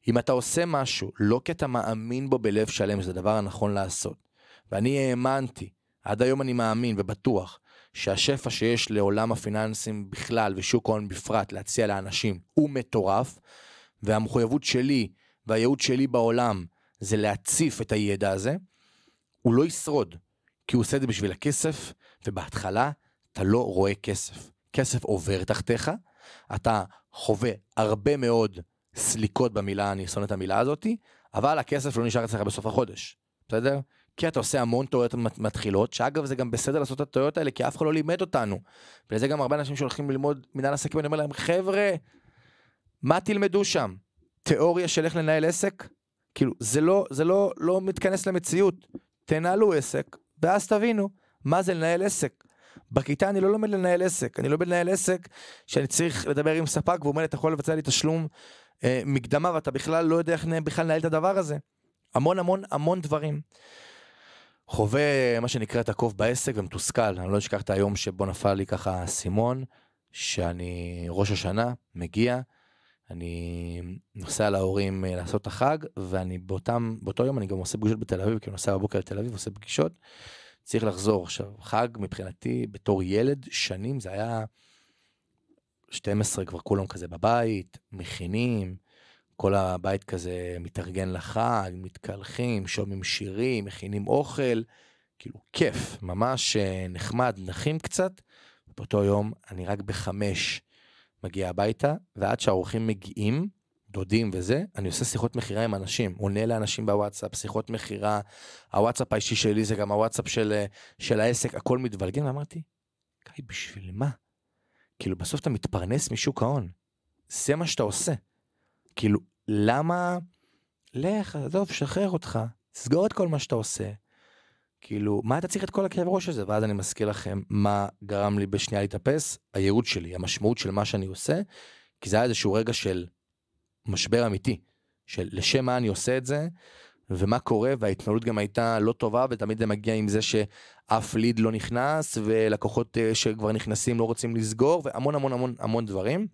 [SPEAKER 1] אם אתה עושה משהו, לא כי אתה מאמין בו בלב שלם, שזה הדבר הנכון לעשות. ואני האמנתי, עד היום אני מאמין ובטוח, שהשפע שיש לעולם הפיננסים בכלל ושוק ההון בפרט להציע לאנשים הוא מטורף, והמחויבות שלי והייעוד שלי בעולם זה להציף את הידע הזה, הוא לא ישרוד, כי הוא עושה את זה בשביל הכסף, ובהתחלה אתה לא רואה כסף. כסף עובר תחתיך, אתה חווה הרבה מאוד סליקות במילה, אני שונא את המילה הזאתי, אבל הכסף לא נשאר אצלך בסוף החודש, בסדר? כי אתה עושה המון טעויות מתחילות, שאגב זה גם בסדר לעשות את הטעויות האלה, כי אף אחד לא לימד אותנו. ולזה גם הרבה אנשים שהולכים ללמוד מנהל עסקים, אני אומר להם, חבר'ה, מה תלמדו שם? תיאוריה של איך לנהל עסק? כאילו, זה לא, זה לא, לא מתכנס למציאות. תנהלו עסק, ואז תבינו מה זה לנהל עסק. בכיתה אני לא לומד לנהל עסק, אני לומד לנהל עסק שאני צריך לדבר עם ספק והוא אומר לי, אתה יכול לבצע לי תשלום אה, מקדמה ואתה בכלל לא יודע איך בכלל לנהל את הדבר הזה. המון המון המון דברים. חווה מה שנקרא את הקוף בעסק ומתוסכל, אני לא אשכח את היום שבו נפל לי ככה האסימון, שאני ראש השנה, מגיע, אני נוסע להורים אה, לעשות את החג, ואני באותם, באותו יום אני גם עושה פגישות בתל אביב, כי אני נוסע בבוקר לתל אביב, עושה פגישות. צריך לחזור. עכשיו, חג מבחינתי, בתור ילד, שנים, זה היה 12 כבר כולם כזה בבית, מכינים, כל הבית כזה מתארגן לחג, מתקלחים, שומעים שירים, מכינים אוכל, כאילו כיף, ממש אה, נחמד, נחים קצת. באותו יום אני רק בחמש מגיע הביתה, ועד שהאורחים מגיעים, דודים וזה, אני עושה שיחות מכירה עם אנשים, עונה לאנשים בוואטסאפ, שיחות מכירה, הוואטסאפ האישי שלי זה גם הוואטסאפ של, של העסק, הכל מתבלגן, ואמרתי, גיא, בשביל מה? כאילו, בסוף אתה מתפרנס משוק ההון, זה מה שאתה עושה. כאילו, למה... לך, עזוב, שחרר אותך, סגור את כל מה שאתה עושה. כאילו, מה אתה צריך את כל הכאב ראש הזה? ואז אני מזכיר לכם מה גרם לי בשנייה להתאפס, הייעוד שלי, המשמעות של מה שאני עושה, כי זה היה איזשהו רגע של משבר אמיתי, של לשם מה אני עושה את זה, ומה קורה, וההתנהלות גם הייתה לא טובה, ותמיד זה מגיע עם זה שאף ליד לא נכנס, ולקוחות אה, שכבר נכנסים לא רוצים לסגור, והמון המון המון המון דברים.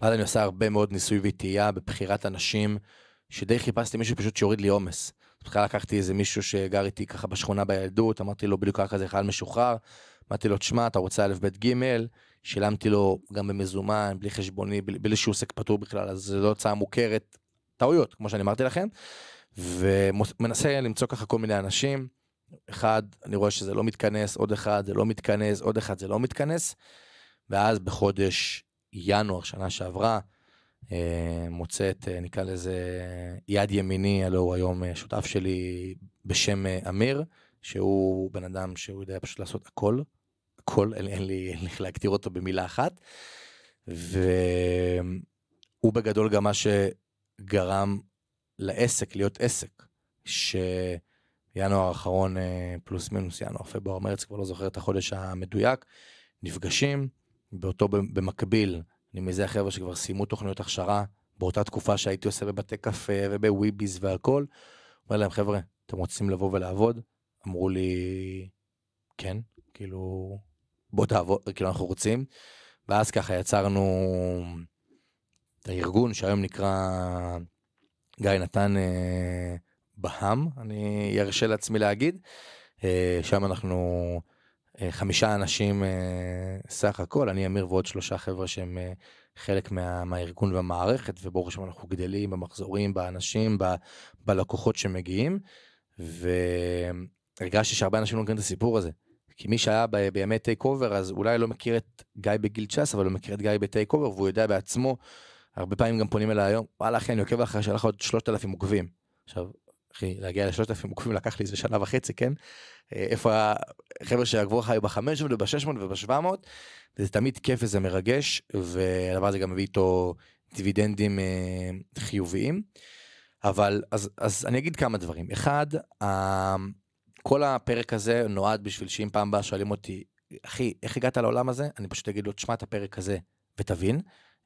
[SPEAKER 1] ואז אני עושה הרבה מאוד ניסוי וטעייה בבחירת אנשים, שדי חיפשתי מישהו פשוט שיוריד לי עומס. בכלל לקחתי איזה מישהו שגר איתי ככה בשכונה בילדות, אמרתי לו בדיוק ככה זה חייל משוחרר, אמרתי לו, תשמע, אתה רוצה א' ב' ג', שילמתי לו גם במזומן, בלי חשבוני, בלי, שהוא עוסק פטור בכלל, אז זו לא הוצאה מוכרת, טעויות, כמו שאני אמרתי לכם, ומנסה למצוא ככה כל מיני אנשים, אחד, אני רואה שזה לא מתכנס, עוד אחד, זה לא מתכנס, עוד אחד, זה לא מתכנס, ואז בחודש ינואר, שנה שעברה, מוצא את, אה, נקרא לזה, יד ימיני, הלו הוא היום אה, שותף שלי בשם אמיר, שהוא בן אדם שהוא יודע פשוט לעשות הכל, הכל, אין, אין לי איך להגדיר אותו במילה אחת. והוא בגדול גם מה שגרם לעסק להיות עסק, שינואר האחרון פלוס מינוס ינואר, פברואר, מרץ, כבר לא זוכר את החודש המדויק, נפגשים, באותו במקביל אני מזהה חבר'ה שכבר סיימו תוכניות הכשרה באותה תקופה שהייתי עושה בבתי קפה ובוויביז והכל. אומר להם חבר'ה אתם רוצים לבוא ולעבוד? אמרו לי כן כאילו בוא תעבוד כאילו אנחנו רוצים. ואז ככה יצרנו את הארגון שהיום נקרא גיא נתן אה, בהאם אני ארשה לעצמי להגיד. אה, שם אנחנו חמישה אנשים אה, סך הכל, אני אמיר ועוד שלושה חבר'ה שהם אה, חלק מה, מהארגון והמערכת, וברוך השם אנחנו גדלים במחזורים, באנשים, ב, בלקוחות שמגיעים, והרגשתי שהרבה אנשים לא מכירים את הסיפור הזה. כי מי שהיה ב, בימי take over אז אולי לא מכיר את גיא בגיל 19 אבל הוא מכיר את גיא ב take over והוא יודע בעצמו הרבה פעמים גם פונים אליי היום וואלה אחי אני עוקב אחרי שלך עוד 3,000 עוקבים. עכשיו אחי להגיע לשלושת אלפים עוקבים לקח לי איזה שנה וחצי כן? אה, איפה החבר'ה שעקבו אחריי בחמש מאות ובשש מאות ובשבע מאות זה תמיד כיף וזה מרגש והדבר הזה גם מביא איתו דיווידנדים אה, חיוביים. אבל אז אז אני אגיד כמה דברים. אחד כל הפרק הזה נועד בשביל שאם פעם באה שואלים אותי אחי איך הגעת לעולם הזה? אני פשוט אגיד לו תשמע את הפרק הזה ותבין. אה,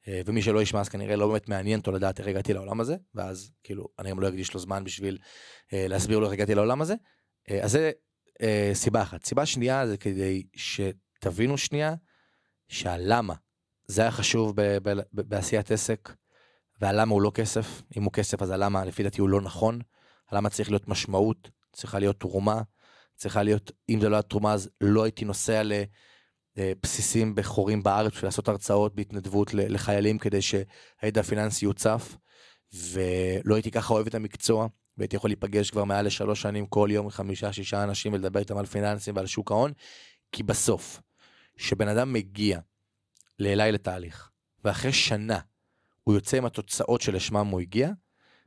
[SPEAKER 1] ומי שלא ישמע אז כנראה לא באמת מעניין אותו לדעת איך הגעתי לעולם הזה ואז כאילו אני גם לא אקדיש לו זמן בשביל אה, להסביר לו איך הגעתי לעולם הזה. אה, אז זה סיבה אחת. סיבה שנייה זה כדי שתבינו שנייה שהלמה זה היה חשוב ב- ב- ב- בעשיית עסק והלמה הוא לא כסף אם הוא כסף אז הלמה לפי דעתי הוא לא נכון. הלמה צריך להיות משמעות צריכה להיות תרומה צריכה להיות אם זה לא היה תרומה אז לא הייתי נוסע ל... אה, בסיסים בחורים בארץ בשביל לעשות הרצאות בהתנדבות לחיילים כדי שהידע הפיננסי יוצף ולא הייתי ככה אוהב את המקצוע והייתי יכול להיפגש כבר מעל לשלוש שנים כל יום חמישה שישה אנשים ולדבר איתם על פיננסים ועל שוק ההון כי בסוף שבן אדם מגיע לאליי לתהליך ואחרי שנה הוא יוצא עם התוצאות שלשמם הוא הגיע,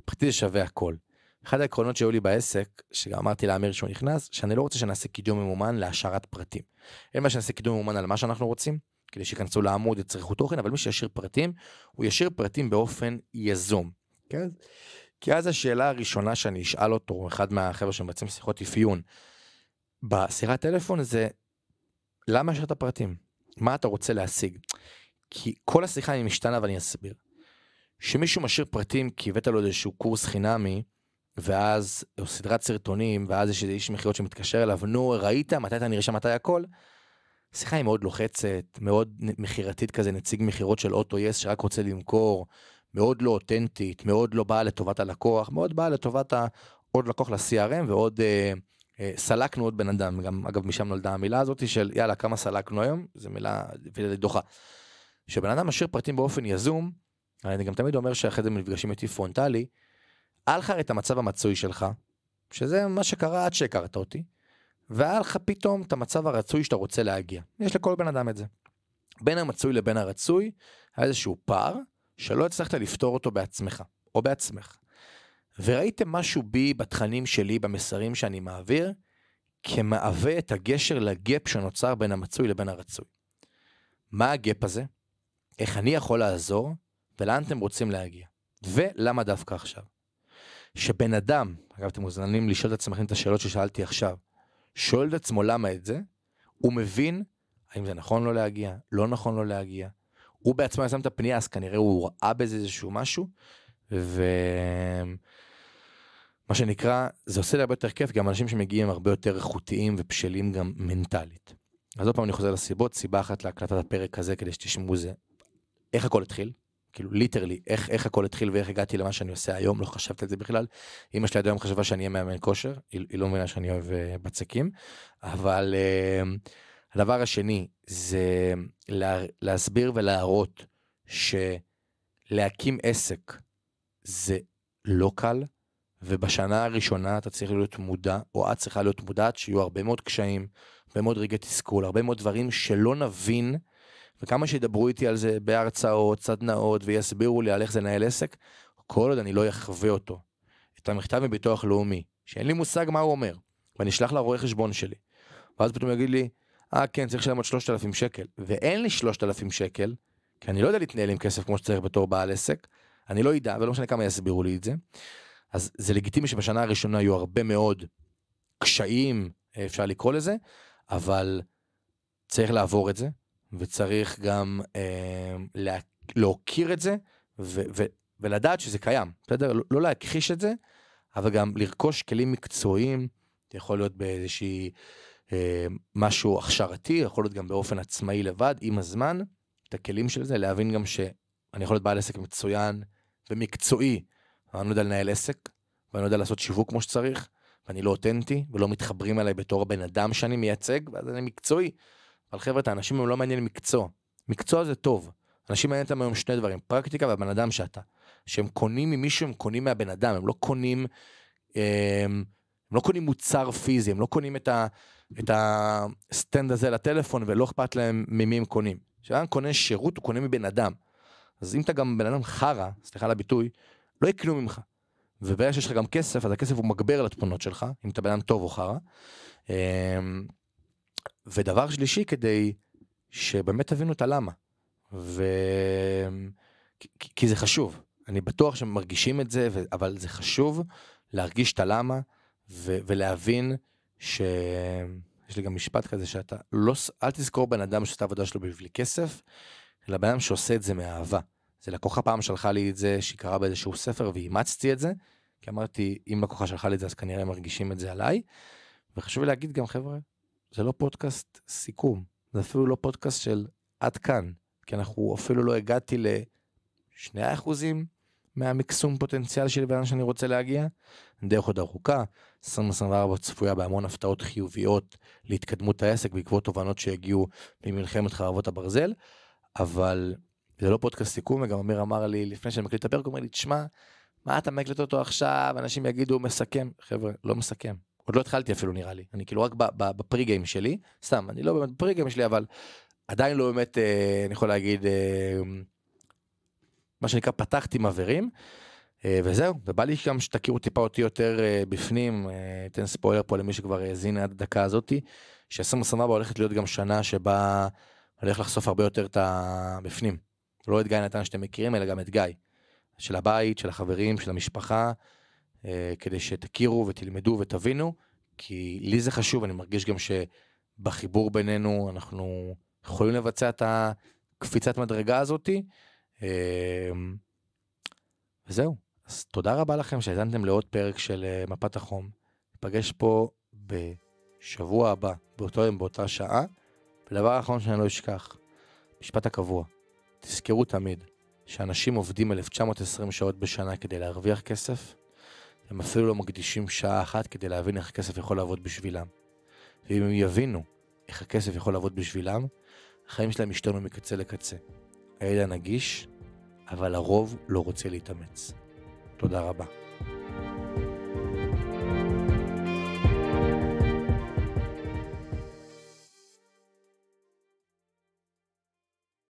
[SPEAKER 1] מבחינתי זה שווה הכל. אחד העקרונות שהיו לי בעסק, שגם אמרתי לאמיר שהוא נכנס, שאני לא רוצה שנעשה קידום ממומן להשארת פרטים. אין מה שנעשה קידום ממומן על מה שאנחנו רוצים, כדי שייכנסו לעמוד יצריכו תוכן, אבל מי שישאיר פרטים, הוא ישאיר פרטים באופן יזום. כן? כי אז השאלה הראשונה שאני אשאל אותו, אחד מהחבר'ה שמבצעים שיחות אפיון, בשיחת טלפון זה, למה השארת פרטים? מה אתה רוצה להשיג? כי כל השיחה היא משתנה ואני אסביר. שמישהו משאיר פרטים כי הבאת לו איזשהו קורס חינמי, ואז, או סדרת סרטונים, ואז יש איזה איש מכירות שמתקשר אליו, נו, ראית? מתי אתה נרשם? מתי הכל? שיחה היא מאוד לוחצת, מאוד מכירתית כזה, נציג מכירות של אוטו יס שרק רוצה למכור, מאוד לא אותנטית, מאוד לא באה לטובת הלקוח, מאוד באה לטובת עוד לקוח ל-CRM ועוד אה, אה, סלקנו עוד בן אדם, גם אגב משם נולדה המילה הזאת של יאללה כמה סלקנו היום, זו מילה דוחה. כשבן אדם משאיר פרטים באופן יזום, אני גם תמיד אומר שאחרי זה מפגשים איתי פרונטלי, היה לך את המצב המצוי שלך, שזה מה שקרה עד שהכרת אותי, והיה לך פתאום את המצב הרצוי שאתה רוצה להגיע. יש לכל בן אדם את זה. בין המצוי לבין הרצוי, היה איזשהו פער שלא הצלחת לפתור אותו בעצמך, או בעצמך. וראיתם משהו בי, בתכנים שלי, במסרים שאני מעביר, כמהווה את הגשר לגאפ שנוצר בין המצוי לבין הרצוי. מה הגאפ הזה? איך אני יכול לעזור, ולאן אתם רוצים להגיע. ולמה דווקא עכשיו. שבן אדם, אגב אתם מוזמנים לשאול את עצמכם את השאלות ששאלתי עכשיו, שואל את עצמו למה את זה, הוא מבין האם זה נכון לו להגיע, לא נכון לו להגיע. הוא בעצמו שם את הפנייה, אז כנראה הוא ראה בזה איזשהו משהו, ומה שנקרא, זה עושה לי הרבה יותר כיף, גם אנשים שמגיעים הרבה יותר איכותיים ובשלים גם מנטלית. אז עוד פעם אני חוזר לסיבות, סיבה אחת להקלטת הפרק הזה כדי שתשמעו זה, איך הכל התחיל, כאילו ליטרלי איך איך הכל התחיל ואיך הגעתי למה שאני עושה היום לא חשבתי על זה בכלל. אמא שלי עד היום חשבה שאני אהיה מאמן כושר היא, היא לא מבינה שאני אוהב uh, בצקים אבל uh, הדבר השני זה לה, להסביר ולהראות שלהקים עסק זה לא קל ובשנה הראשונה אתה צריך להיות מודע או את צריכה להיות מודעת שיהיו הרבה מאוד קשיים הרבה מאוד רגעי תסכול הרבה מאוד דברים שלא נבין. וכמה שידברו איתי על זה בהרצאות, סדנאות, ויסבירו לי על איך זה לנהל עסק, כל עוד אני לא אחווה אותו. את המכתב מביטוח לאומי, שאין לי מושג מה הוא אומר, ואני אשלח לרואה חשבון שלי. ואז פתאום יגיד לי, אה כן, צריך לשלם עוד 3,000 שקל. ואין לי 3,000 שקל, כי אני לא יודע להתנהל עם כסף כמו שצריך בתור בעל עסק, אני לא אדע, ולא משנה כמה יסבירו לי את זה. אז זה לגיטימי שבשנה הראשונה יהיו הרבה מאוד קשיים, אפשר לקרוא לזה, אבל צריך לעבור את זה, וצריך גם אה, לה, להוקיר את זה ו, ו, ולדעת שזה קיים, בסדר? לא, לא להכחיש את זה, אבל גם לרכוש כלים מקצועיים, יכול להיות באיזושהי אה, משהו הכשרתי, יכול להיות גם באופן עצמאי לבד, עם הזמן, את הכלים של זה, להבין גם שאני יכול להיות בעל עסק מצוין ומקצועי, אבל אני לא יודע לנהל עסק, ואני לא יודע לעשות שיווק כמו שצריך, ואני לא אותנטי, ולא מתחברים אליי בתור הבן אדם שאני מייצג, ואז אני מקצועי. אבל חבר'ה, את האנשים הם לא מעניין מקצוע. מקצוע זה טוב. אנשים מעניין אותם היום שני דברים, פרקטיקה והבן אדם שאתה. שהם קונים ממישהו, הם קונים מהבן אדם, הם לא קונים, הם, הם לא קונים מוצר פיזי, הם לא קונים את, ה, את הסטנד הזה לטלפון ולא אכפת להם ממי הם קונים. כשאדם קונה שירות, הוא קונה מבן אדם. אז אם אתה גם בן אדם חרא, סליחה על הביטוי, לא יקנו ממך. וברגע שיש לך גם כסף, אז הכסף הוא מגבר על התכונות שלך, אם אתה בן אדם טוב או חרא. ודבר שלישי, כדי שבאמת תבינו את הלמה. ו... כי, כי זה חשוב. אני בטוח שמרגישים את זה, ו... אבל זה חשוב להרגיש את הלמה ו... ולהבין ש... יש לי גם משפט כזה שאתה לא, אל תזכור בן אדם שעושה את העבודה שלו בשביל כסף, אלא בן אדם שעושה את זה מאהבה. זה לקוחה פעם שלחה לי את זה, שהיא קראה באיזשהו ספר ואימצתי את זה, כי אמרתי, אם לקוחה שלחה לי את זה אז כנראה מרגישים את זה עליי. וחשוב לי להגיד גם חבר'ה, זה לא פודקאסט סיכום, זה אפילו לא פודקאסט של עד כאן, כי אנחנו אפילו לא הגעתי לשני האחוזים מהמקסום פוטנציאל שלי ולאן שאני רוצה להגיע. דרך עוד ארוכה, 2024 צפויה בהמון הפתעות חיוביות להתקדמות העסק בעקבות תובנות שהגיעו ממלחמת חרבות הברזל, אבל זה לא פודקאסט סיכום, וגם אמיר אמר לי לפני שאני מקליט את הפרק, הוא אומר לי, תשמע, מה אתה מקליט אותו עכשיו, אנשים יגידו מסכם, חבר'ה, לא מסכם. עוד לא התחלתי אפילו נראה לי, אני כאילו רק בפרי גיים שלי, סתם, אני לא באמת בפרי גיים שלי, אבל עדיין לא באמת, אה, אני יכול להגיד, אה, מה שנקרא פתחתי מבערים, אה, וזהו, ובא לי גם שתכירו טיפה אותי יותר אה, בפנים, אה, אתן ספוילר פה למי שכבר האזין עד הדקה הזאתי, ש-2024 הולכת להיות גם שנה שבה הולך לחשוף הרבה יותר את הבפנים. לא את גיא נתן שאתם מכירים, אלא גם את גיא. של הבית, של החברים, של המשפחה, כדי שתכירו ותלמדו ותבינו, כי לי זה חשוב, אני מרגיש גם שבחיבור בינינו אנחנו יכולים לבצע את הקפיצת מדרגה הזאתי. אה, וזהו. אז תודה רבה לכם שהאזנתם לעוד פרק של אה, מפת החום. ניפגש פה בשבוע הבא, באותו יום, באותה שעה. ודבר האחרון שאני לא אשכח, משפט הקבוע. תזכרו תמיד שאנשים עובדים 1920 שעות בשנה כדי להרוויח כסף, הם אפילו לא מקדישים שעה אחת כדי להבין איך הכסף יכול לעבוד בשבילם. ואם הם יבינו איך הכסף יכול לעבוד בשבילם, החיים שלהם ישתנו מקצה לקצה. הידע נגיש, אבל הרוב לא רוצה להתאמץ. תודה רבה.